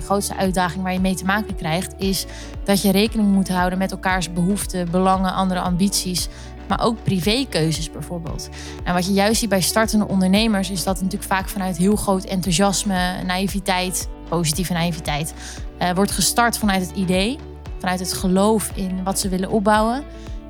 De grootste uitdaging waar je mee te maken krijgt is dat je rekening moet houden met elkaars behoeften, belangen, andere ambities, maar ook privékeuzes bijvoorbeeld. En wat je juist ziet bij startende ondernemers is dat natuurlijk vaak vanuit heel groot enthousiasme, naïviteit, positieve naïviteit, uh, wordt gestart vanuit het idee, vanuit het geloof in wat ze willen opbouwen.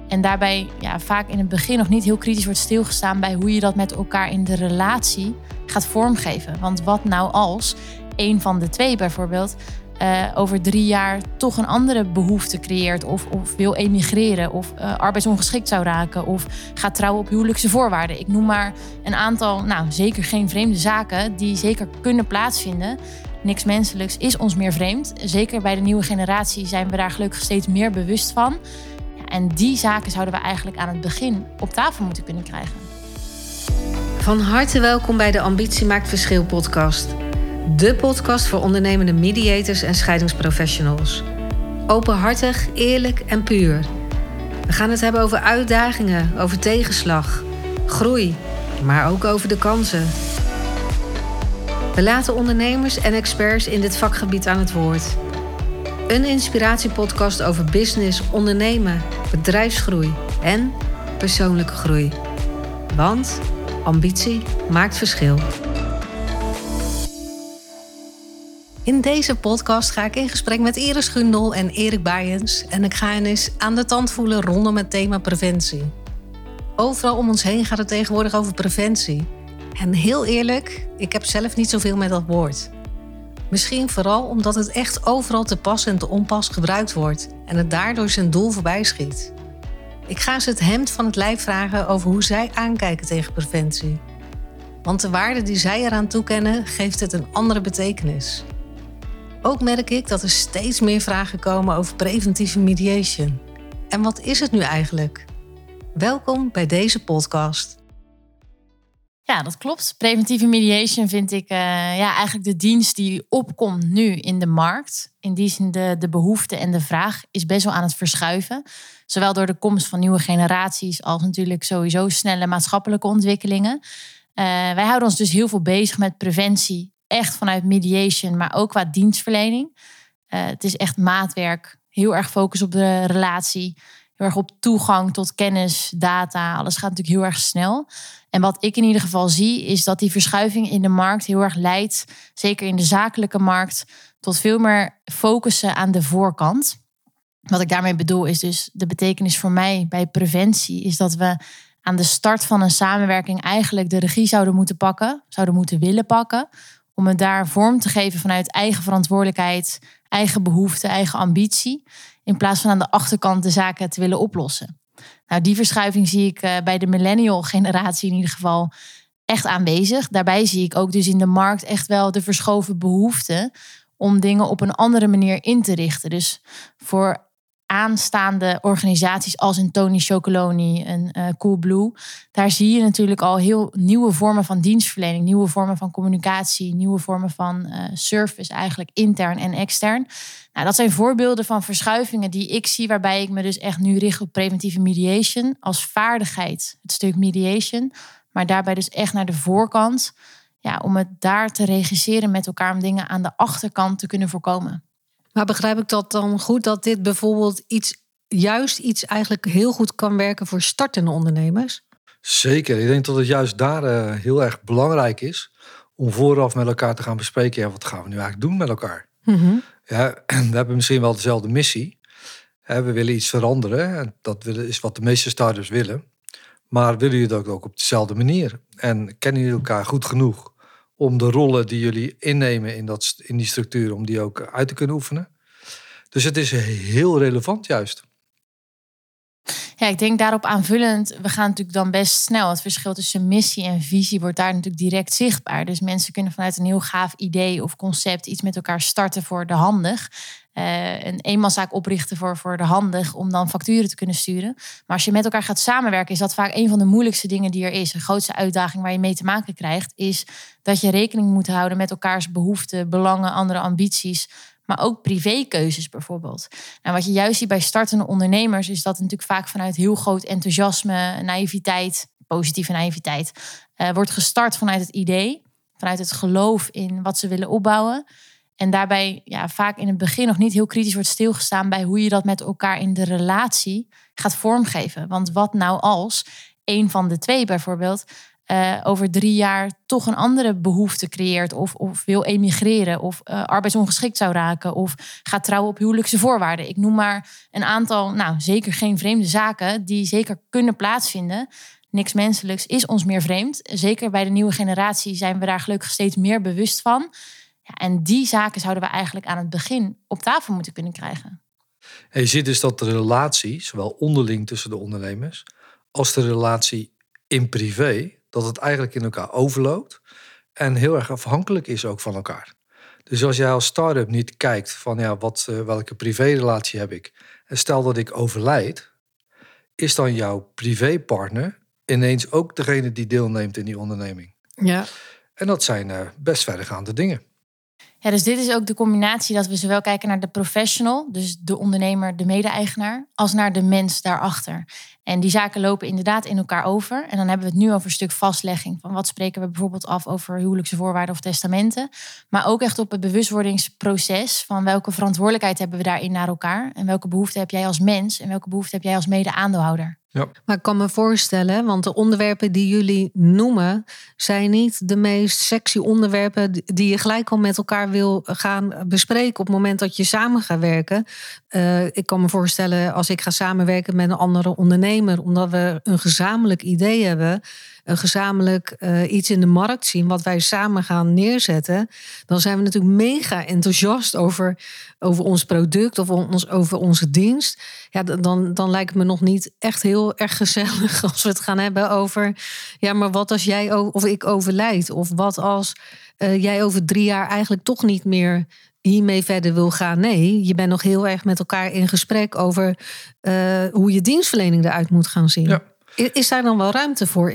En daarbij ja, vaak in het begin nog niet heel kritisch wordt stilgestaan bij hoe je dat met elkaar in de relatie gaat vormgeven. Want wat nou als een van de twee bijvoorbeeld uh, over drie jaar toch een andere behoefte creëert of, of wil emigreren of uh, arbeidsongeschikt zou raken of gaat trouwen op huwelijkse voorwaarden. Ik noem maar een aantal, nou zeker geen vreemde zaken die zeker kunnen plaatsvinden. Niks menselijks is ons meer vreemd. Zeker bij de nieuwe generatie zijn we daar gelukkig steeds meer bewust van. En die zaken zouden we eigenlijk aan het begin op tafel moeten kunnen krijgen. Van harte welkom bij de Ambitie Maakt Verschil podcast. De podcast voor ondernemende mediators en scheidingsprofessionals. Openhartig, eerlijk en puur. We gaan het hebben over uitdagingen, over tegenslag, groei, maar ook over de kansen. We laten ondernemers en experts in dit vakgebied aan het woord. Een inspiratiepodcast over business, ondernemen, bedrijfsgroei en persoonlijke groei. Want ambitie maakt verschil. In deze podcast ga ik in gesprek met Iris Gundel en Erik Baaiens en ik ga hen eens aan de tand voelen rondom het thema preventie. Overal om ons heen gaat het tegenwoordig over preventie. En heel eerlijk, ik heb zelf niet zoveel met dat woord. Misschien vooral omdat het echt overal te pas en te onpas gebruikt wordt en het daardoor zijn doel voorbij schiet. Ik ga ze het hemd van het lijf vragen over hoe zij aankijken tegen preventie. Want de waarde die zij eraan toekennen geeft het een andere betekenis. Ook merk ik dat er steeds meer vragen komen over preventieve mediation. En wat is het nu eigenlijk? Welkom bij deze podcast. Ja, dat klopt. Preventieve mediation vind ik uh, ja, eigenlijk de dienst die opkomt nu in de markt. In die zin de, de behoefte en de vraag is best wel aan het verschuiven. Zowel door de komst van nieuwe generaties als natuurlijk sowieso snelle maatschappelijke ontwikkelingen. Uh, wij houden ons dus heel veel bezig met preventie. Echt vanuit mediation, maar ook qua dienstverlening. Uh, het is echt maatwerk. Heel erg focus op de relatie heel erg op toegang tot kennis, data. Alles gaat natuurlijk heel erg snel. En wat ik in ieder geval zie, is dat die verschuiving in de markt heel erg leidt, zeker in de zakelijke markt, tot veel meer focussen aan de voorkant. Wat ik daarmee bedoel is dus de betekenis voor mij bij preventie, is dat we aan de start van een samenwerking eigenlijk de regie zouden moeten pakken, zouden moeten willen pakken, om het daar vorm te geven vanuit eigen verantwoordelijkheid, eigen behoefte, eigen ambitie in plaats van aan de achterkant de zaken te willen oplossen. Nou, die verschuiving zie ik eh, bij de millennial generatie in ieder geval echt aanwezig. Daarbij zie ik ook dus in de markt echt wel de verschoven behoefte om dingen op een andere manier in te richten. Dus voor aanstaande organisaties als een Tony Chocoloni, een uh, Coolblue, daar zie je natuurlijk al heel nieuwe vormen van dienstverlening, nieuwe vormen van communicatie, nieuwe vormen van uh, service, eigenlijk intern en extern. Nou, dat zijn voorbeelden van verschuivingen die ik zie, waarbij ik me dus echt nu richt op preventieve mediation als vaardigheid, het stuk mediation, maar daarbij dus echt naar de voorkant, ja, om het daar te regisseren met elkaar, om dingen aan de achterkant te kunnen voorkomen. Maar begrijp ik dat dan goed dat dit bijvoorbeeld iets, juist iets eigenlijk heel goed kan werken voor startende ondernemers? Zeker. Ik denk dat het juist daar uh, heel erg belangrijk is om vooraf met elkaar te gaan bespreken. Ja, wat gaan we nu eigenlijk doen met elkaar? Mm ja, we hebben misschien wel dezelfde missie. We willen iets veranderen. En dat is wat de meeste starters willen. Maar willen jullie het ook op dezelfde manier? En kennen jullie elkaar goed genoeg om de rollen die jullie innemen in, dat, in die structuur, om die ook uit te kunnen oefenen? Dus het is heel relevant juist. Ja, ik denk daarop aanvullend, we gaan natuurlijk dan best snel. Het verschil tussen missie en visie wordt daar natuurlijk direct zichtbaar. Dus mensen kunnen vanuit een heel gaaf idee of concept iets met elkaar starten voor de handig. Uh, een eenmanszaak oprichten voor, voor de handig om dan facturen te kunnen sturen. Maar als je met elkaar gaat samenwerken, is dat vaak een van de moeilijkste dingen die er is. De grootste uitdaging waar je mee te maken krijgt, is dat je rekening moet houden met elkaars behoeften, belangen, andere ambities maar ook privékeuzes bijvoorbeeld. Nou, wat je juist ziet bij startende ondernemers is dat natuurlijk vaak vanuit heel groot enthousiasme, naïviteit, positieve naïviteit, uh, wordt gestart vanuit het idee, vanuit het geloof in wat ze willen opbouwen. En daarbij ja, vaak in het begin nog niet heel kritisch wordt stilgestaan bij hoe je dat met elkaar in de relatie gaat vormgeven. Want wat nou als een van de twee bijvoorbeeld uh, over drie jaar toch een andere behoefte creëert. Of, of wil emigreren. Of uh, arbeidsongeschikt zou raken. Of gaat trouwen op huwelijkse voorwaarden. Ik noem maar een aantal, nou zeker geen vreemde zaken. Die zeker kunnen plaatsvinden. Niks menselijks is ons meer vreemd. Zeker bij de nieuwe generatie zijn we daar gelukkig steeds meer bewust van. Ja, en die zaken zouden we eigenlijk aan het begin op tafel moeten kunnen krijgen. En je ziet dus dat de relatie, zowel onderling tussen de ondernemers, als de relatie in privé, dat het eigenlijk in elkaar overloopt en heel erg afhankelijk is ook van elkaar. Dus als jij als start-up niet kijkt van ja, wat, uh, welke privérelatie heb ik en stel dat ik overlijd, is dan jouw privépartner ineens ook degene die deelneemt in die onderneming. Ja. En dat zijn uh, best verregaande dingen. Dus dit is ook de combinatie dat we zowel kijken naar de professional, dus de ondernemer, de mede-eigenaar, als naar de mens daarachter. En die zaken lopen inderdaad in elkaar over. En dan hebben we het nu over een stuk vastlegging van wat spreken we bijvoorbeeld af over huwelijkse voorwaarden of testamenten. Maar ook echt op het bewustwordingsproces van welke verantwoordelijkheid hebben we daarin naar elkaar. En welke behoefte heb jij als mens en welke behoefte heb jij als mede-aandeelhouder. Ja. Maar ik kan me voorstellen, want de onderwerpen die jullie noemen, zijn niet de meest sexy onderwerpen die je gelijk al met elkaar wil gaan bespreken op het moment dat je samen gaat werken. Uh, ik kan me voorstellen, als ik ga samenwerken met een andere ondernemer, omdat we een gezamenlijk idee hebben, gezamenlijk uh, iets in de markt zien wat wij samen gaan neerzetten, dan zijn we natuurlijk mega enthousiast over, over ons product of ons, over onze dienst. Ja, dan, dan lijkt het me nog niet echt heel erg gezellig als we het gaan hebben over, ja, maar wat als jij of ik overlijd? Of wat als uh, jij over drie jaar eigenlijk toch niet meer hiermee verder wil gaan. Nee, je bent nog heel erg met elkaar in gesprek over uh, hoe je dienstverlening eruit moet gaan zien. Ja. Is daar dan wel ruimte voor?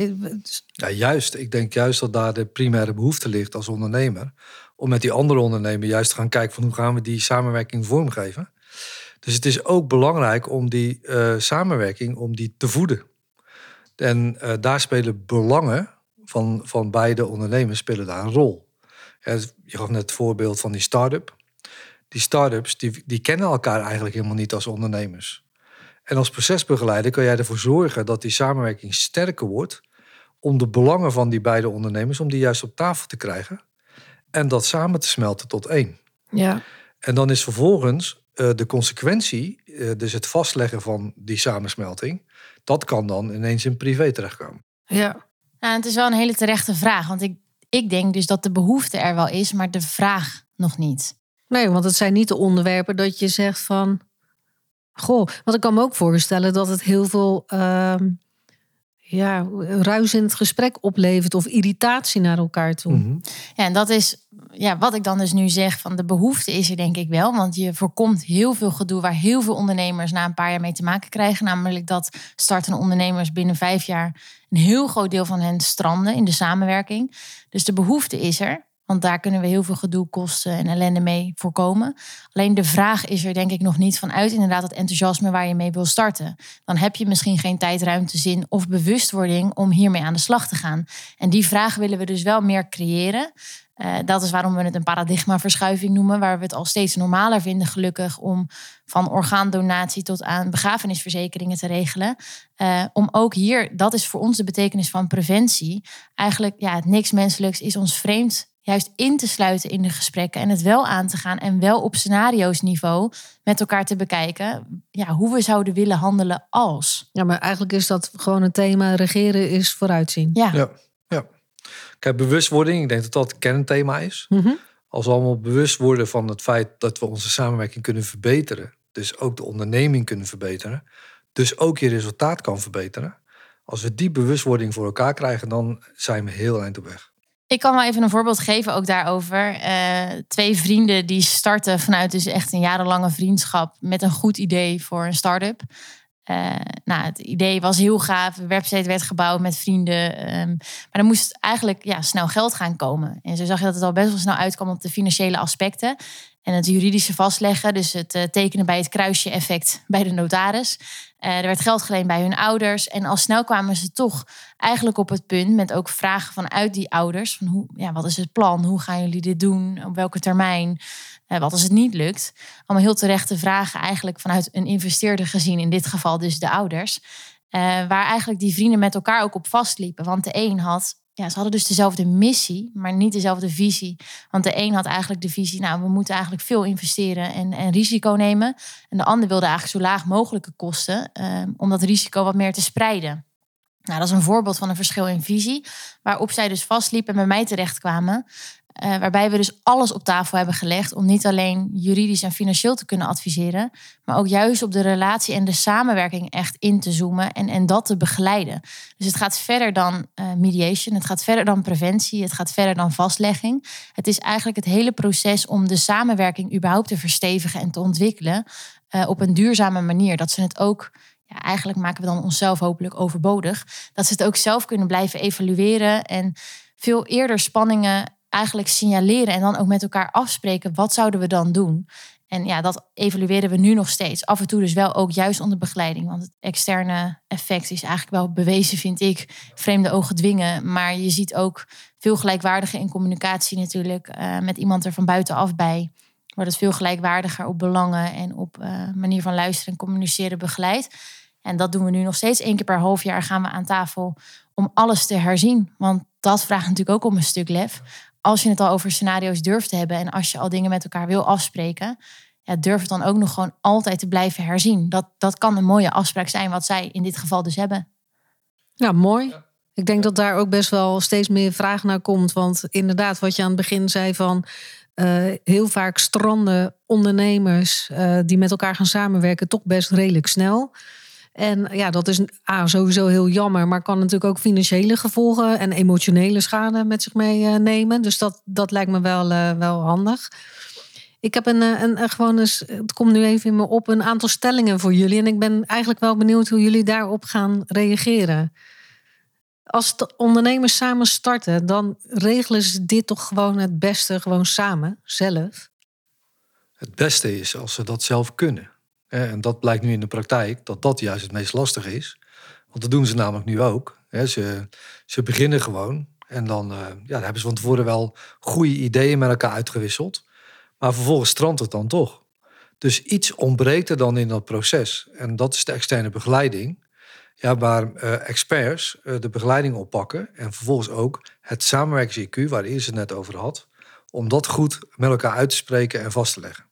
Ja, juist. Ik denk juist dat daar de primaire behoefte ligt als ondernemer. Om met die andere ondernemer juist te gaan kijken van hoe gaan we die samenwerking vormgeven. Dus het is ook belangrijk om die uh, samenwerking om die te voeden. En uh, daar spelen belangen van, van beide ondernemers spelen daar een rol. Ja, je gaf net het voorbeeld van die start-up. Die start-ups die, die kennen elkaar eigenlijk helemaal niet als ondernemers. En als procesbegeleider kan jij ervoor zorgen dat die samenwerking sterker wordt. Om de belangen van die beide ondernemers, om die juist op tafel te krijgen. En dat samen te smelten tot één. Ja. En dan is vervolgens uh, de consequentie, uh, dus het vastleggen van die samensmelting. Dat kan dan ineens in privé terechtkomen. Ja. Nou, het is wel een hele terechte vraag. Want ik, ik denk dus dat de behoefte er wel is, maar de vraag nog niet. Nee, want het zijn niet de onderwerpen dat je zegt van Goh, want ik kan me ook voorstellen dat het heel veel uh, ja, ruis in het gesprek oplevert of irritatie naar elkaar toe. Mm -hmm. Ja, en dat is ja, wat ik dan dus nu zeg van de behoefte is er denk ik wel. Want je voorkomt heel veel gedoe waar heel veel ondernemers na een paar jaar mee te maken krijgen. Namelijk dat startende ondernemers binnen vijf jaar een heel groot deel van hen stranden in de samenwerking. Dus de behoefte is er. Want daar kunnen we heel veel gedoe, kosten en ellende mee voorkomen. Alleen de vraag is er denk ik nog niet vanuit inderdaad het enthousiasme waar je mee wil starten. Dan heb je misschien geen tijd, ruimte, zin of bewustwording om hiermee aan de slag te gaan. En die vraag willen we dus wel meer creëren. Uh, dat is waarom we het een paradigmaverschuiving noemen, waar we het al steeds normaler vinden, gelukkig, om van orgaandonatie tot aan begrafenisverzekeringen te regelen. Uh, om ook hier, dat is voor ons de betekenis van preventie. Eigenlijk, ja, het niks menselijks is ons vreemd juist in te sluiten in de gesprekken en het wel aan te gaan en wel op scenario's niveau met elkaar te bekijken ja, hoe we zouden willen handelen als. Ja, maar eigenlijk is dat gewoon een thema regeren is vooruitzien. Ja. ja, ja. Kijk, bewustwording, ik denk dat dat het kernthema is. Mm -hmm. Als we allemaal bewust worden van het feit dat we onze samenwerking kunnen verbeteren, dus ook de onderneming kunnen verbeteren, dus ook je resultaat kan verbeteren. Als we die bewustwording voor elkaar krijgen, dan zijn we heel eind op weg. Ik kan wel even een voorbeeld geven ook daarover. Uh, twee vrienden die starten vanuit dus echt een jarenlange vriendschap met een goed idee voor een start-up. Uh, nou, het idee was heel gaaf. De website werd gebouwd met vrienden. Um, maar er moest eigenlijk ja, snel geld gaan komen. En zo zag je dat het al best wel snel uitkwam op de financiële aspecten. En het juridische vastleggen, dus het uh, tekenen bij het kruisje effect bij de notaris. Uh, er werd geld geleend bij hun ouders. En al snel kwamen ze toch eigenlijk op het punt met ook vragen vanuit die ouders. Van hoe, ja, wat is het plan? Hoe gaan jullie dit doen? Op welke termijn? wat als het niet lukt? Allemaal heel terechte vragen eigenlijk vanuit een investeerder gezien, in dit geval dus de ouders. waar eigenlijk die vrienden met elkaar ook op vastliepen. Want de een had ja, ze hadden dus dezelfde missie, maar niet dezelfde visie. Want de een had eigenlijk de visie, nou, we moeten eigenlijk veel investeren en, en risico nemen. En de ander wilde eigenlijk zo laag mogelijke kosten, eh, om dat risico wat meer te spreiden. Nou, dat is een voorbeeld van een verschil in visie, waarop zij dus vastliepen en bij mij terechtkwamen. Uh, waarbij we dus alles op tafel hebben gelegd om niet alleen juridisch en financieel te kunnen adviseren, maar ook juist op de relatie en de samenwerking echt in te zoomen en, en dat te begeleiden. Dus het gaat verder dan uh, mediation, het gaat verder dan preventie, het gaat verder dan vastlegging. Het is eigenlijk het hele proces om de samenwerking überhaupt te verstevigen en te ontwikkelen uh, op een duurzame manier. Dat ze het ook ja, eigenlijk maken we dan onszelf hopelijk overbodig. Dat ze het ook zelf kunnen blijven evalueren en veel eerder spanningen eigenlijk signaleren en dan ook met elkaar afspreken. Wat zouden we dan doen? En ja, dat evalueren we nu nog steeds. Af en toe dus wel ook juist onder begeleiding. Want het externe effect is eigenlijk wel bewezen, vind ik. Vreemde ogen dwingen. Maar je ziet ook veel gelijkwaardiger in communicatie natuurlijk. Uh, met iemand er van buitenaf bij. Wordt het veel gelijkwaardiger op belangen en op uh, manier van luisteren en communiceren begeleid. En dat doen we nu nog steeds. één keer per half jaar gaan we aan tafel om alles te herzien. Want dat vraagt natuurlijk ook om een stuk lef als je het al over scenario's durft te hebben en als je al dingen met elkaar wil afspreken, ja, durf het dan ook nog gewoon altijd te blijven herzien. Dat, dat kan een mooie afspraak zijn, wat zij in dit geval dus hebben. Ja, mooi. Ik denk dat daar ook best wel steeds meer vraag naar komt. Want inderdaad, wat je aan het begin zei van uh, heel vaak stranden ondernemers uh, die met elkaar gaan samenwerken, toch best redelijk snel. En ja, dat is sowieso heel jammer, maar kan natuurlijk ook financiële gevolgen en emotionele schade met zich meenemen. Dus dat, dat lijkt me wel, uh, wel handig. Ik heb een, eh, een, een, gewoon eens, het komt nu even in me op, een aantal stellingen voor jullie. En ik ben eigenlijk wel benieuwd hoe jullie daarop gaan reageren. Als de ondernemers samen starten, dan regelen ze dit toch gewoon het beste, gewoon samen, zelf? Het beste is als ze dat zelf kunnen. En dat blijkt nu in de praktijk, dat dat juist het meest lastig is. Want dat doen ze namelijk nu ook. Ze, ze beginnen gewoon en dan uh, ja, hebben ze van tevoren wel goede ideeën met elkaar uitgewisseld. Maar vervolgens strandt het dan toch. Dus iets ontbreekt er dan in dat proces. En dat is de externe begeleiding. Ja, waar uh, experts uh, de begeleiding oppakken. En vervolgens ook het samenwerkings-IQ, waar Iris het net over had. Om dat goed met elkaar uit te spreken en vast te leggen.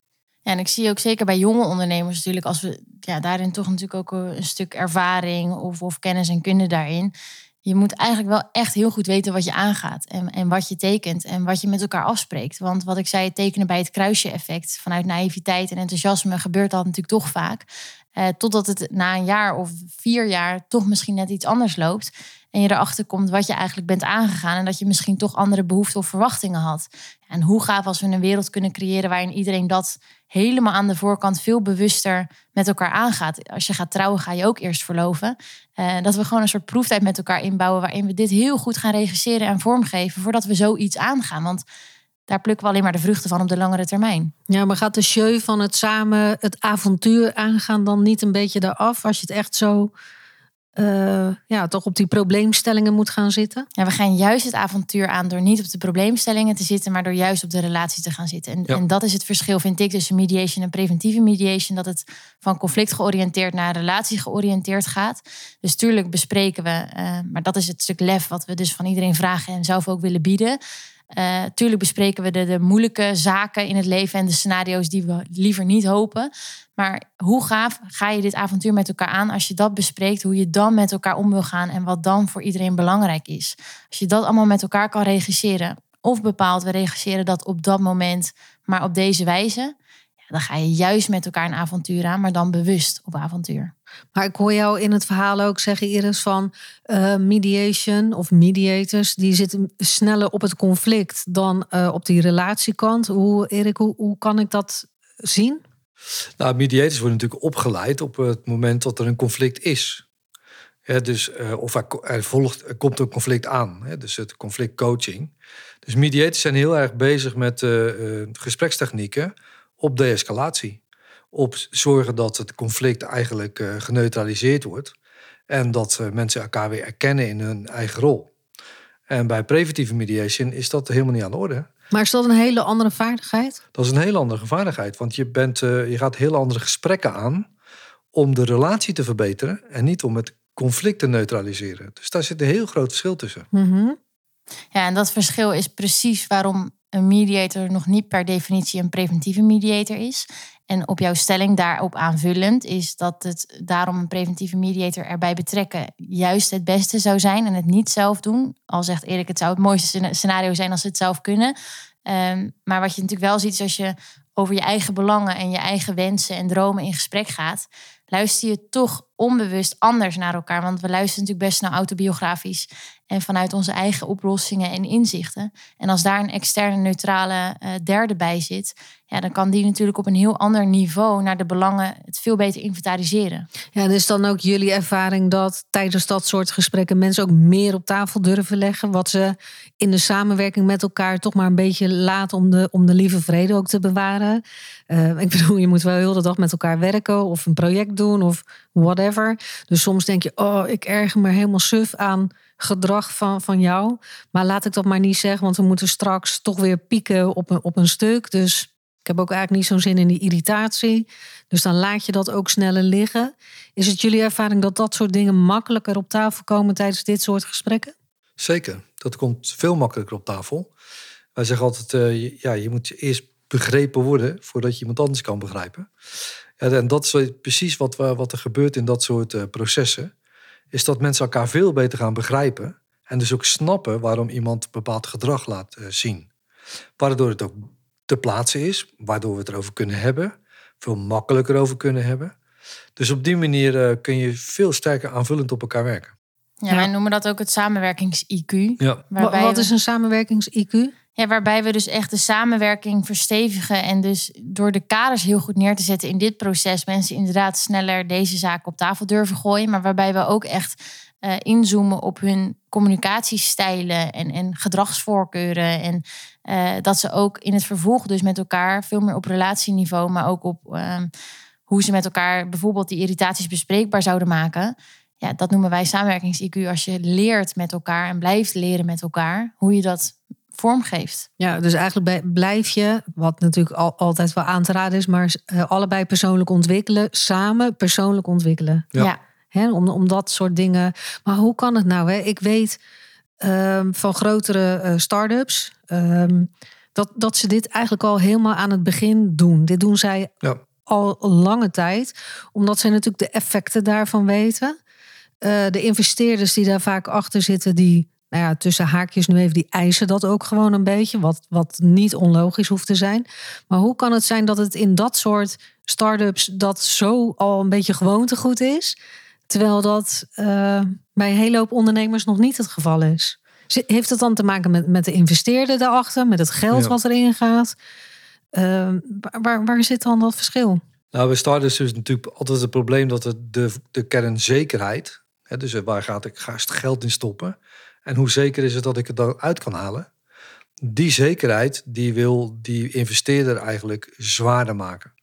En ik zie ook zeker bij jonge ondernemers natuurlijk, als we ja, daarin toch natuurlijk ook een stuk ervaring of, of kennis en kunde daarin. Je moet eigenlijk wel echt heel goed weten wat je aangaat en, en wat je tekent en wat je met elkaar afspreekt. Want wat ik zei, tekenen bij het kruisje-effect vanuit naïviteit en enthousiasme gebeurt dat natuurlijk toch vaak. Eh, totdat het na een jaar of vier jaar toch misschien net iets anders loopt. En je erachter komt wat je eigenlijk bent aangegaan. En dat je misschien toch andere behoeften of verwachtingen had. En hoe gaaf als we een wereld kunnen creëren waarin iedereen dat helemaal aan de voorkant veel bewuster met elkaar aangaat. Als je gaat trouwen, ga je ook eerst verloven. Uh, dat we gewoon een soort proeftijd met elkaar inbouwen waarin we dit heel goed gaan regisseren en vormgeven voordat we zoiets aangaan. Want daar plukken we alleen maar de vruchten van op de langere termijn. Ja, maar gaat de show van het samen het avontuur aangaan dan niet een beetje eraf als je het echt zo uh, ja, toch op die probleemstellingen moet gaan zitten? Ja, we gaan juist het avontuur aan door niet op de probleemstellingen te zitten, maar door juist op de relatie te gaan zitten. En, en dat is het verschil, vind ik, tussen mediation en preventieve mediation. Dat het van conflict georiënteerd naar relatie georiënteerd gaat. Dus tuurlijk bespreken we, uh, maar dat is het stuk lef wat we dus van iedereen vragen en zelf ook willen bieden. Uh, tuurlijk bespreken we de, de, moeilijke zaken in het leven en de scenario's die we liever niet hopen. Maar hoe gaaf ga je dit avontuur met elkaar aan als je dat bespreekt, hoe je dan met elkaar om wil gaan en wat dan voor iedereen belangrijk is. Als je dat allemaal met elkaar kan regisseren, of bepaalt, we regisseren dat op dat moment, maar op deze wijze, dan ga je juist met elkaar een avontuur aan, maar dan bewust op avontuur. Maar ik hoor jou in het verhaal ook zeggen, Iris, van uh, mediation of mediators, die zitten sneller op het conflict dan uh, op die relatiekant. Hoe, Erik, hoe, kan ik dat zien? Nou, mediators worden natuurlijk opgeleid op het moment dat er een conflict is. Dus, uh, of er, er, er komt een conflict aan. Dus het conflictcoaching. Dus mediators zijn heel erg bezig met gesprekstechnieken op de-escalatie. Op zorgen dat het conflict eigenlijk uh, geneutraliseerd wordt. En dat uh, mensen elkaar weer erkennen in hun eigen rol. En bij preventieve mediation is dat helemaal niet aan de orde. Maar is dat een hele andere vaardigheid? Dat is een hele andere vaardigheid. Want je, bent, uh, je gaat heel andere gesprekken aan om de relatie te verbeteren en niet om het conflict te neutraliseren. Dus daar zit een heel groot verschil tussen. Mm Ja, en dat verschil is precies waarom een mediator nog niet per definitie een preventieve mediator is. En op jouw stelling daarop aanvullend is dat het daarom een preventieve mediator erbij betrekken juist het beste zou zijn en het niet zelf doen. Al zegt Erik, het zou het mooiste scenario zijn als het zelf kunnen. Ehm, maar wat je natuurlijk wel ziet is als je over je eigen belangen en je eigen wensen en dromen in gesprek gaat, luister je toch onbewust anders naar elkaar. Want we luisteren natuurlijk best naar autobiografisch en vanuit onze eigen oplossingen en inzichten. En als daar een externe neutrale uh, derde bij zit, ja, dan kan die natuurlijk op een heel ander niveau naar de belangen het veel beter inventariseren. Ja, dus dan ook jullie ervaring dat tijdens dat soort gesprekken mensen ook meer op tafel durven leggen. Wat ze in de samenwerking met elkaar toch maar een beetje laat om de, om de lieve vrede ook te bewaren. Uh, ik bedoel, je moet wel heel de dag met elkaar werken of een project doen of whatever. Dus soms denk je, oh, ik erger me helemaal suf aan gedrag van, van jou. Maar laat ik dat maar niet zeggen, want we moeten straks toch weer pieken op een, op een stuk. Dus ik heb ook eigenlijk niet zo'n zin in die irritatie. Dus dan laat je dat ook sneller liggen. Is het jullie ervaring dat dat soort dingen makkelijker op tafel komen tijdens dit soort gesprekken? Zeker, dat komt veel makkelijker op tafel. Wij zeggen altijd, uh, ja, je moet eerst begrepen worden voordat je iemand anders kan begrijpen. En dat is precies wat, wat er gebeurt in dat soort uh, processen is dat mensen elkaar veel beter gaan begrijpen. En dus ook snappen waarom iemand bepaald gedrag laat uh, zien. Waardoor het ook te plaatsen is, waardoor we het erover kunnen hebben. Veel makkelijker over kunnen hebben. Dus op die manier uh, kun je veel sterker aanvullend op elkaar werken. Ja, wij noemen dat ook het samenwerkings-IQ. Ja. Wat is een samenwerkings-IQ? Ja, waarbij we dus echt de samenwerking verstevigen. En dus door de kaders heel goed neer te zetten in dit proces, mensen inderdaad sneller deze zaken op tafel durven gooien. Maar waarbij we ook echt uh, inzoomen op hun communicatiestijlen en, en gedragsvoorkeuren. En uh, dat ze ook in het vervolg dus met elkaar veel meer op relatieniveau, maar ook op uh, hoe ze met elkaar bijvoorbeeld die irritaties bespreekbaar zouden maken. Ja, dat noemen wij samenwerkings-IQ. Als je leert met elkaar en blijft leren met elkaar, hoe je dat vormgeeft. Ja, dus eigenlijk blijf je, wat natuurlijk al, altijd wel aan te raden is, maar uh, allebei persoonlijk ontwikkelen, samen persoonlijk ontwikkelen. Ja. ja. om, om dat soort dingen. Maar hoe kan het nou? Hè? Ik weet um, van grotere uh, start-ups um, dat, dat ze dit eigenlijk al helemaal aan het begin doen. Dit doen zij ja. al lange tijd, omdat zij natuurlijk de effecten daarvan weten. Uh, de investeerders die daar vaak achter zitten, die nou ja, tussen haakjes nu even, die eisen dat ook gewoon een beetje. Wat, wat niet onlogisch hoeft te zijn. Maar hoe kan het zijn dat het in dat soort start-ups dat zo al een beetje gewoontegoed is. Terwijl dat uh, bij een hele hoop ondernemers nog niet het geval is. Heeft het dan te maken met, met de investeerder daarachter, met het geld wat erin gaat? Uh, waar, waar zit dan dat verschil? Nou, bij startups is natuurlijk altijd het probleem dat de, de, de kernzekerheid, hè, dus waar gaat ik ga geld in stoppen, en hoe zeker is het dat ik het dan uit kan halen? Die zekerheid die wil die investeerder eigenlijk zwaarder maken.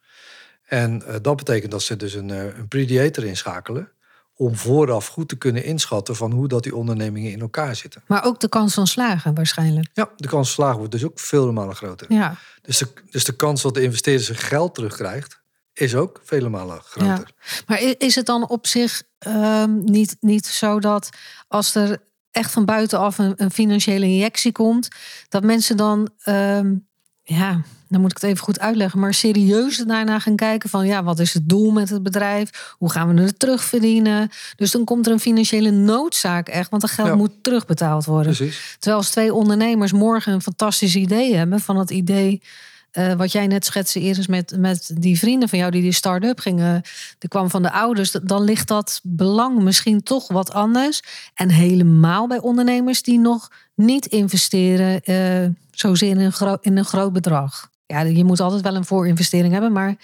En uh, dat betekent dat ze dus een, uh, een prediator inschakelen om vooraf goed te kunnen inschatten van hoe dat die ondernemingen in elkaar zitten. Maar ook de kans van slagen waarschijnlijk. Ja, de kans van slagen wordt dus ook vele malen groter. Ja. Dus, de, dus de kans dat de investeerder zijn geld terugkrijgt, is ook vele malen groter. Ja. Maar is het dan op zich uh, niet, niet zo dat als er echt van buitenaf een, een financiële injectie komt, dat mensen dan, um, ja, dan moet ik het even goed uitleggen, maar serieus daarna gaan kijken van, ja, wat is het doel met het bedrijf? Hoe gaan we het terugverdienen? Dus dan komt er een financiële noodzaak echt, want dat geld Ja. moet terugbetaald worden. Precies. Terwijl als twee ondernemers morgen een fantastisch idee hebben van het idee. Eh, wat jij net schetste eerst met, met die vrienden van jou die die start-up gingen. Die kwam van de ouders. Dan ligt dat belang misschien toch wat anders. En helemaal bij ondernemers die nog niet investeren. eh zozeer in een, in een groot bedrag. Ja, je moet altijd wel een voorinvestering hebben. Maar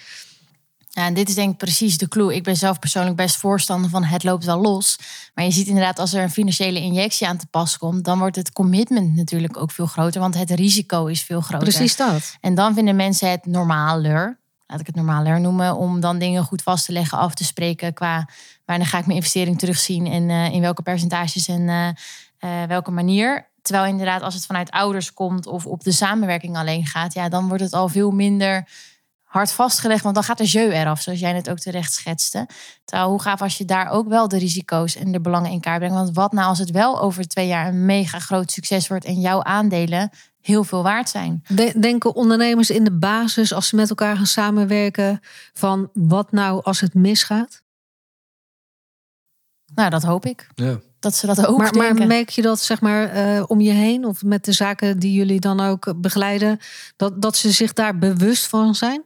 Ja, en dit is denk ik precies de clue. Ik ben zelf persoonlijk best voorstander van het loopt wel los. Maar je ziet inderdaad als er een financiële injectie aan te pas komt, dan wordt het commitment natuurlijk ook veel groter, want het risico is veel groter. precies dat. En dan vinden mensen het normaler, laat ik het normaler noemen, om dan dingen goed vast te leggen, af te spreken qua wanneer ga ik mijn investering terugzien en eh, in welke percentages en eh, eh, welke manier. terwijl inderdaad, als het vanuit ouders komt of op de samenwerking alleen gaat, ja, dan wordt het al veel minder hard vastgelegd, want dan gaat de jeu eraf, zoals jij net ook terecht schetste. Terwijl hoe gaaf als je daar ook wel de risico's en de belangen in kaart brengt. Want wat nou als het wel over twee jaar een mega groot succes wordt en jouw aandelen heel veel waard zijn? Denken ondernemers in de basis, als ze met elkaar gaan samenwerken, van wat nou als het misgaat? Nou, dat hoop ik. Ja. Dat ze dat ook maar, denken. maar merk je dat zeg maar eh, om je heen of met de zaken die jullie dan ook begeleiden, dat, dat ze zich daar bewust van zijn?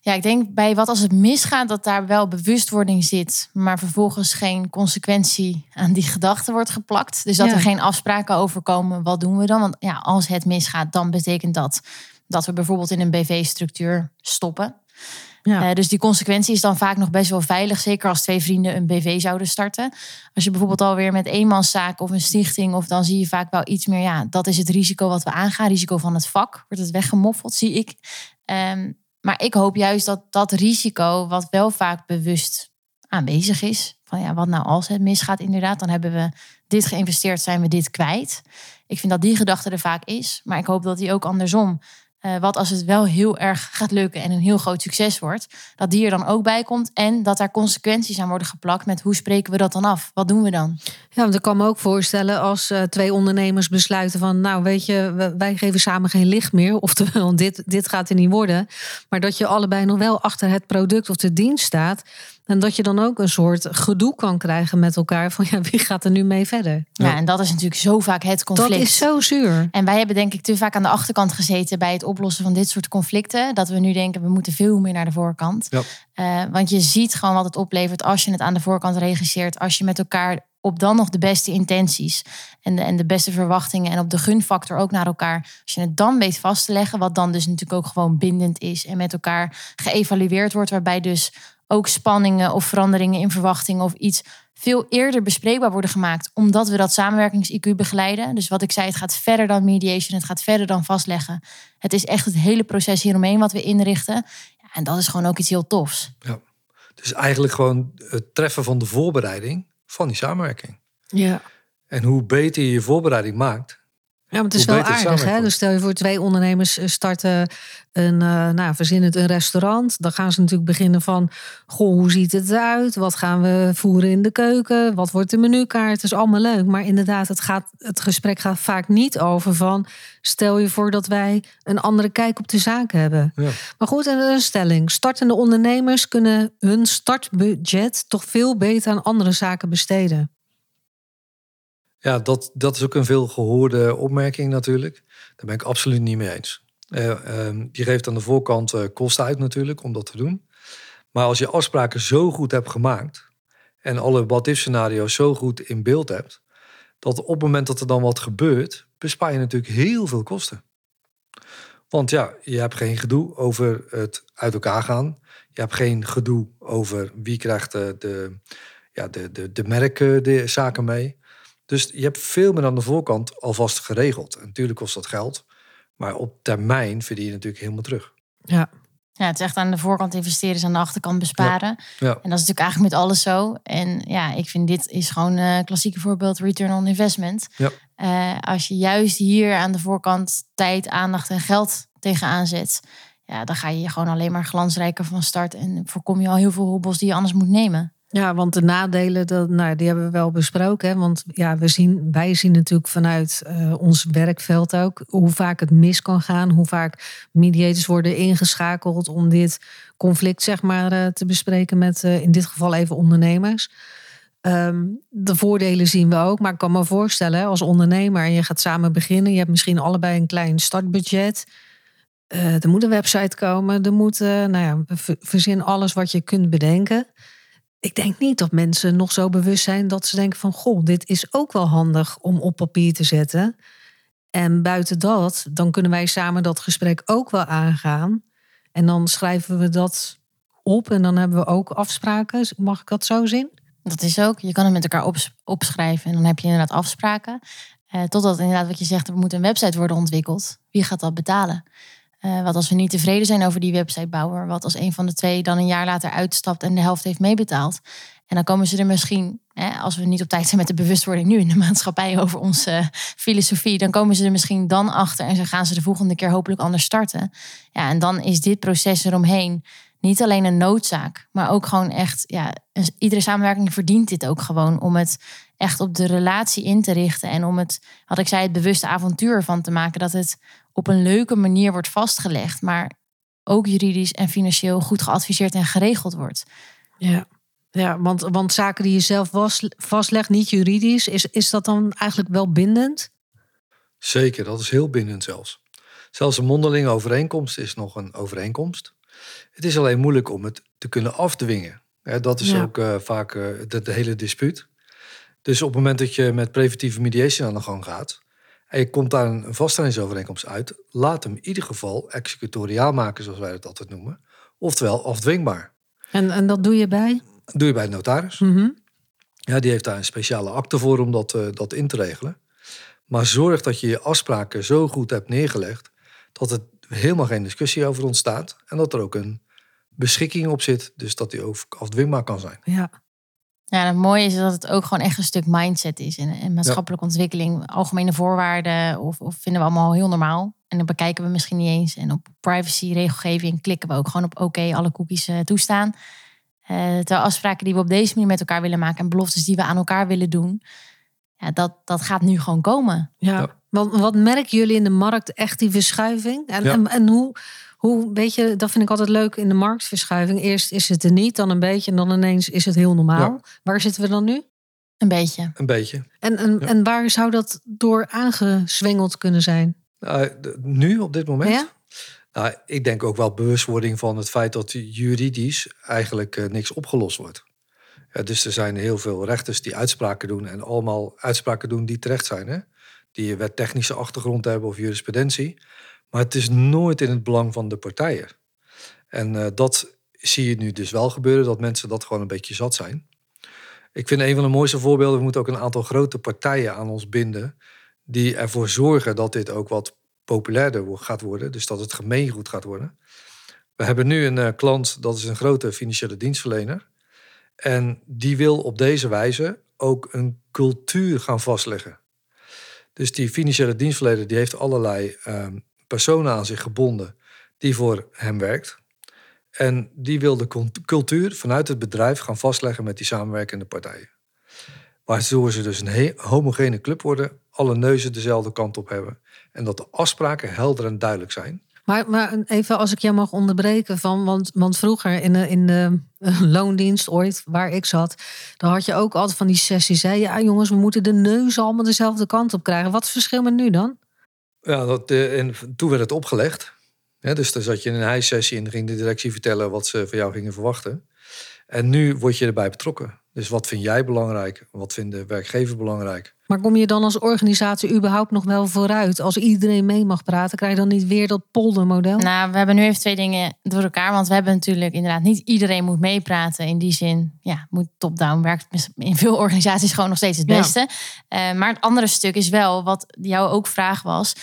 Ja, ik denk bij wat als het misgaat, dat daar wel bewustwording zit, maar vervolgens geen consequentie aan die gedachte wordt geplakt. Dus dat Ja. er geen afspraken over komen. Wat doen we dan? Want ja, als het misgaat, dan betekent dat dat we bijvoorbeeld in een BV-structuur stoppen. Ja. Eh, dus die consequentie is dan vaak nog best wel veilig. Zeker als twee vrienden een BV zouden starten. Als je bijvoorbeeld alweer met eenmanszaak of een stichting... of dan zie je vaak wel iets meer... ja, dat is het risico wat we aangaan. Risico van het vak. Wordt het weggemoffeld, zie ik. Ehm, maar ik hoop juist dat dat risico... wat wel vaak bewust aanwezig is... van ja, wat nou als het misgaat inderdaad... dan hebben we dit geïnvesteerd, zijn we dit kwijt. Ik vind dat die gedachte er vaak is. Maar ik hoop dat die ook andersom... Eh, wat als het wel heel erg gaat lukken en een heel groot succes wordt, dat die er dan ook bij komt en dat daar consequenties aan worden geplakt met hoe spreken we dat dan af? Wat doen we dan? Ja, want ik kan me ook voorstellen als eh, twee ondernemers besluiten van, nou weet je, wij geven samen geen licht meer, oftewel dit, dit gaat er niet worden, maar dat je allebei nog wel achter het product of de dienst staat en dat je dan ook een soort gedoe kan krijgen met elkaar van, ja, wie gaat er nu mee verder? Ja. en dat is natuurlijk zo vaak het conflict. Dat is zo zuur. En wij hebben denk ik te vaak aan de achterkant gezeten bij het oplossen van dit soort conflicten. Dat we nu denken, we moeten veel meer naar de voorkant. Ja. Eh, want je ziet gewoon wat het oplevert als je het aan de voorkant regisseert. Als je met elkaar op dan nog de beste intenties en de, en de beste verwachtingen en op de gunfactor ook naar elkaar. Als je het dan weet vast te leggen, wat dan dus natuurlijk ook gewoon bindend is en met elkaar geëvalueerd wordt. Waarbij dus ook spanningen of veranderingen in verwachtingen of iets veel eerder bespreekbaar worden gemaakt. Omdat we dat samenwerkings-IQ begeleiden. Dus wat ik zei, het gaat verder dan mediation. Het gaat verder dan vastleggen. Het is echt het hele proces hieromheen wat we inrichten. Ja, en dat is gewoon ook iets heel tofs. Ja. Dus eigenlijk gewoon het treffen van de voorbereiding van die samenwerking. Ja. En hoe beter je je voorbereiding maakt. Ja, maar het is Hoe wel aardig. Hè? Dus stel je voor twee ondernemers eh, starten een, eh nou, verzinnen het een restaurant. Dan gaan ze natuurlijk beginnen van, goh, hoe ziet het eruit? Wat gaan we voeren in de keuken? Wat wordt de menukaart? Het is allemaal leuk. Maar inderdaad, het, gaat, het gesprek gaat vaak niet over van, stel je voor dat wij een andere kijk op de zaak hebben. Ja. Maar goed, en een stelling. Startende ondernemers kunnen hun startbudget toch veel beter aan andere zaken besteden. Ja, dat, dat is ook een veel gehoorde opmerking natuurlijk. Daar ben ik absoluut niet mee eens. Eh, ehm, je geeft aan de voorkant eh, kosten uit natuurlijk om dat te doen. Maar als je afspraken zo goed hebt gemaakt en alle what-if scenario's zo goed in beeld hebt, dat op het moment dat er dan wat gebeurt, bespaar je natuurlijk heel veel kosten. Want ja, je hebt geen gedoe over het uit elkaar gaan. Je hebt geen gedoe over wie krijgt de, de, ja, de, de, de merken, de zaken mee. Dus je hebt veel meer aan de voorkant alvast geregeld. En natuurlijk kost dat geld. Maar op termijn verdien je natuurlijk helemaal terug. Ja. Ja, het is echt aan de voorkant investeren, is aan de achterkant besparen. Ja, En dat is natuurlijk eigenlijk met alles zo. En ja, ik vind dit is gewoon een klassieke voorbeeld return on investment. Ja. Eh, als je juist hier aan de voorkant tijd, aandacht en geld tegenaan zet, ja, dan ga je je gewoon alleen maar glansrijker van start en voorkom je al heel veel hobbels die je anders moet nemen. Ja, want de nadelen, nou, die hebben we wel besproken. Hè? Want ja, we zien, wij zien natuurlijk vanuit eh, ons werkveld ook hoe vaak het mis kan gaan. Hoe vaak mediators worden ingeschakeld om dit conflict zeg maar, eh, te bespreken met eh, in dit geval even ondernemers. Ehm, de voordelen zien we ook. Maar ik kan me voorstellen, als ondernemer en je gaat samen beginnen. Je hebt misschien allebei een klein startbudget. Er moet een website komen. Er moet, nou ja, ver- verzin alles wat je kunt bedenken. Ik denk niet dat mensen nog zo bewust zijn dat ze denken van... goh, dit is ook wel handig om op papier te zetten. En buiten dat, dan kunnen wij samen dat gesprek ook wel aangaan. En dan schrijven we dat op en dan hebben we ook afspraken. Mag ik dat zo zien? Dat is ook, je kan het met elkaar ops- opschrijven en dan heb je inderdaad afspraken. Eh, totdat inderdaad wat je zegt, er moet een website worden ontwikkeld. Wie gaat dat betalen? Eh, wat als we niet tevreden zijn over die websitebouwer? Wat als een van de twee dan een jaar later uitstapt en de helft heeft meebetaald? En dan komen ze er misschien Hè, als we niet op tijd zijn met de bewustwording nu in de maatschappij over onze filosofie, dan komen ze er misschien dan achter en ze gaan ze de volgende keer hopelijk anders starten. Ja, en dan is dit proces eromheen niet alleen een noodzaak, maar ook gewoon echt, ja, iedere samenwerking verdient dit ook gewoon om het echt op de relatie in te richten en om het, had ik zei, het bewuste avontuur van te maken, dat het op een leuke manier wordt vastgelegd, maar ook juridisch en financieel goed geadviseerd en geregeld wordt. Ja. Ja, want, want zaken die je zelf vastlegt, niet juridisch, is, is dat dan eigenlijk wel bindend? Zeker, dat is heel bindend zelfs. Zelfs een mondelinge overeenkomst is nog een overeenkomst. Het is alleen moeilijk om het te kunnen afdwingen. dat is ook uh, vaak uh, de, hele dispuut. Dus op het moment dat je met preventieve mediation aan de gang gaat je komt daar een vaststellingsovereenkomst uit, laat hem in ieder geval executoriaal maken, zoals wij het altijd noemen, oftewel afdwingbaar. En, en dat doe je bij? doe je bij de notaris. Mhm. Ja, die heeft daar een speciale akte voor om dat, uh, dat in te regelen. Maar zorg dat je je afspraken zo goed hebt neergelegd dat er helemaal geen discussie over ontstaat en dat er ook een beschikking op zit, dus dat die ook afdwingbaar kan zijn. Ja. Ja, het mooie is dat het ook gewoon echt een stuk mindset is en, maatschappelijke ontwikkeling, algemene voorwaarden of, of vinden we allemaal heel normaal. En dan bekijken we misschien niet eens. En op privacy regelgeving klikken we ook gewoon op oké, alle cookies uh, toestaan. Uh, terwijl afspraken die we op deze manier met elkaar willen maken en beloftes die we aan elkaar willen doen, ja, dat, dat gaat nu gewoon komen. Ja, Want wat merken jullie in de markt echt die verschuiving? En, en, en, hoe, hoe, weet je, dat vind ik altijd leuk in de marktverschuiving. Eerst is het er niet, dan een beetje en dan ineens is het heel normaal. Waar zitten we dan nu? Een beetje. Een beetje. En, en, en waar zou dat door aangezwengeld kunnen zijn? Uh, nu, op dit moment? Ja? Nou, ik denk ook wel bewustwording van het feit dat juridisch eigenlijk uh, niks opgelost wordt. Ja, dus er zijn heel veel rechters die uitspraken doen en allemaal uitspraken doen die terecht zijn. Hè? Die wettechnische achtergrond hebben of jurisprudentie. Maar het is nooit in het belang van de partijen. En uh, dat zie je nu dus wel gebeuren, dat mensen dat gewoon een beetje zat zijn. Ik vind een van de mooiste voorbeelden, we moeten ook een aantal grote partijen aan ons binden, die ervoor zorgen dat dit ook wat populairder gaat worden. Dus dat het gemeengoed gaat worden. We hebben nu een uh, klant, dat is een grote financiële dienstverlener. En die wil op deze wijze ook een cultuur gaan vastleggen. Dus die financiële dienstverlener die heeft allerlei uh, personen aan zich gebonden die voor hem werkt. En die wil de cultuur vanuit het bedrijf gaan vastleggen met die samenwerkende partijen. Waardoor ze dus een homogene club worden, alle neuzen dezelfde kant op hebben. En dat de afspraken helder en duidelijk zijn. Maar, maar even als ik jou mag onderbreken, van, want, want vroeger in de, in de eh, loondienst ooit, waar ik zat, dan had je ook altijd van die sessies. Hè? Ja, jongens, we moeten de neuzen allemaal dezelfde kant op krijgen. Wat is het verschil met nu dan? Ja, dat, uh, en toen werd het opgelegd. Dus dan zat je in een hijsessie en ging de directie vertellen wat ze van jou gingen verwachten. En nu word je erbij betrokken. Dus wat vind jij belangrijk? Wat vindt de werkgever belangrijk? Maar kom je dan als organisatie überhaupt nog wel vooruit? Als iedereen mee mag praten, krijg je dan niet weer dat poldermodel? Nou, we hebben nu even twee dingen door elkaar. Want we hebben natuurlijk inderdaad niet iedereen moet meepraten. In die zin, ja, moet top-down werkt in veel organisaties gewoon nog steeds het beste. Uh, maar het andere stuk is wel, wat jouw ook vraag was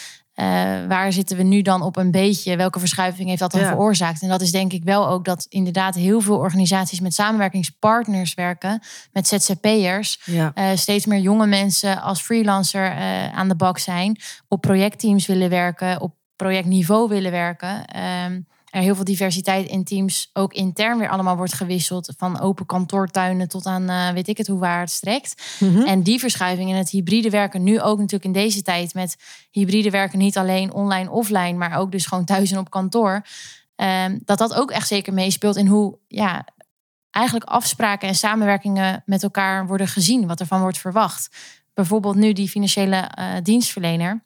uh, waar zitten we nu dan op een beetje? Welke verschuiving heeft dat dan veroorzaakt? En dat is denk ik wel ook dat inderdaad heel veel organisaties met samenwerkingspartners werken, met ZZP'ers. Ja. Uh, steeds meer jonge mensen als freelancer uh, aan de bak zijn, op projectteams willen werken, op projectniveau willen werken. Ehm, er heel veel diversiteit in teams ook intern weer allemaal wordt gewisseld. Van open kantoortuinen tot aan uh, weet ik het hoe waar het strekt. Mhm. En die verschuiving in het hybride werken nu ook natuurlijk in deze tijd met hybride werken niet alleen online, offline, maar ook dus gewoon thuis en op kantoor. Um, dat dat ook echt zeker meespeelt in hoe ja, eigenlijk afspraken en samenwerkingen met elkaar worden gezien, wat ervan wordt verwacht. Bijvoorbeeld nu die financiële uh, dienstverlener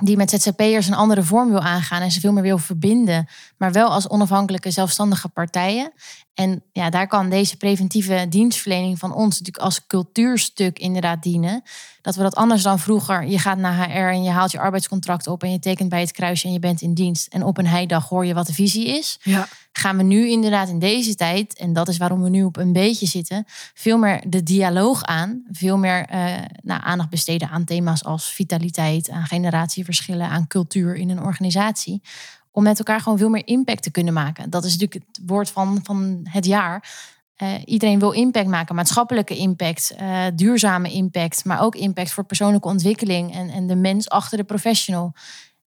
die met ZZP'ers een andere vorm wil aangaan en ze veel meer wil verbinden, maar wel als onafhankelijke zelfstandige partijen. En ja, daar kan deze preventieve dienstverlening van ons natuurlijk als cultuurstuk inderdaad dienen. Dat we dat anders dan vroeger, je gaat naar HR en je haalt je arbeidscontract op en je tekent bij het kruisje en je bent in dienst. En op een heidag hoor je wat de visie is. Ja. Gaan we nu inderdaad in deze tijd, en dat is waarom we nu op een beetje zitten, veel meer de dialoog aan. Veel meer uh, nou, aandacht besteden aan thema's als vitaliteit, aan generatieverschillen, aan cultuur in een organisatie om met elkaar gewoon veel meer impact te kunnen maken. Dat is natuurlijk het woord van, van het jaar. iedereen wil impact maken, maatschappelijke impact, duurzame impact, maar ook impact voor persoonlijke ontwikkeling en, en de mens achter de professional.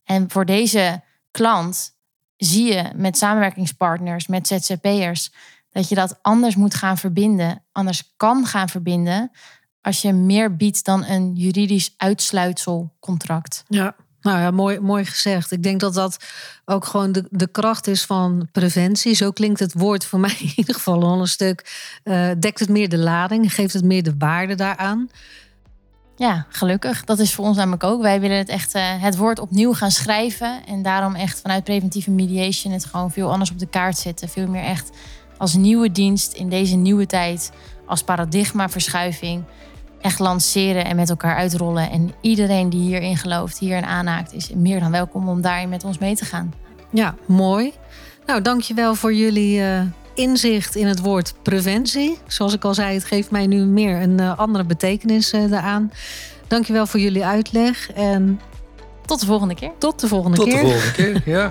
En voor deze klant zie je met samenwerkingspartners, met ZZP'ers, dat je dat anders moet gaan verbinden, anders kan gaan verbinden, als je meer biedt dan een juridisch uitsluitselcontract. Ja, nou ja, mooi, mooi gezegd. Ik denk dat dat ook gewoon de, de kracht is van preventie. Zo klinkt het woord voor mij in ieder geval al een stuk. Uh, dekt het meer de lading, geeft het meer de waarde daaraan. Ja, gelukkig. Dat is voor ons namelijk ook. Wij willen het echt uh, het woord opnieuw gaan schrijven. En daarom echt vanuit preventieve mediation het gewoon veel anders op de kaart zetten. Veel meer echt als nieuwe dienst in deze nieuwe tijd. Als paradigmaverschuiving. Echt lanceren en met elkaar uitrollen. En iedereen die hierin gelooft, hierin aanhaakt, is meer dan welkom om daarin met ons mee te gaan. Ja, mooi. Nou, dankjewel voor jullie uh, inzicht in het woord preventie. Zoals ik al zei, het geeft mij nu meer een uh, andere betekenis uh, daaraan. Dankjewel voor jullie uitleg en tot de volgende keer. Tot de volgende tot keer. Tot de volgende keer, ja.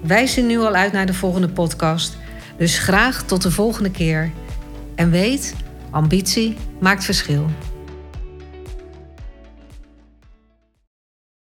Wij zien nu al uit naar de volgende podcast. Dus graag tot de volgende keer. En weet, ambitie maakt verschil.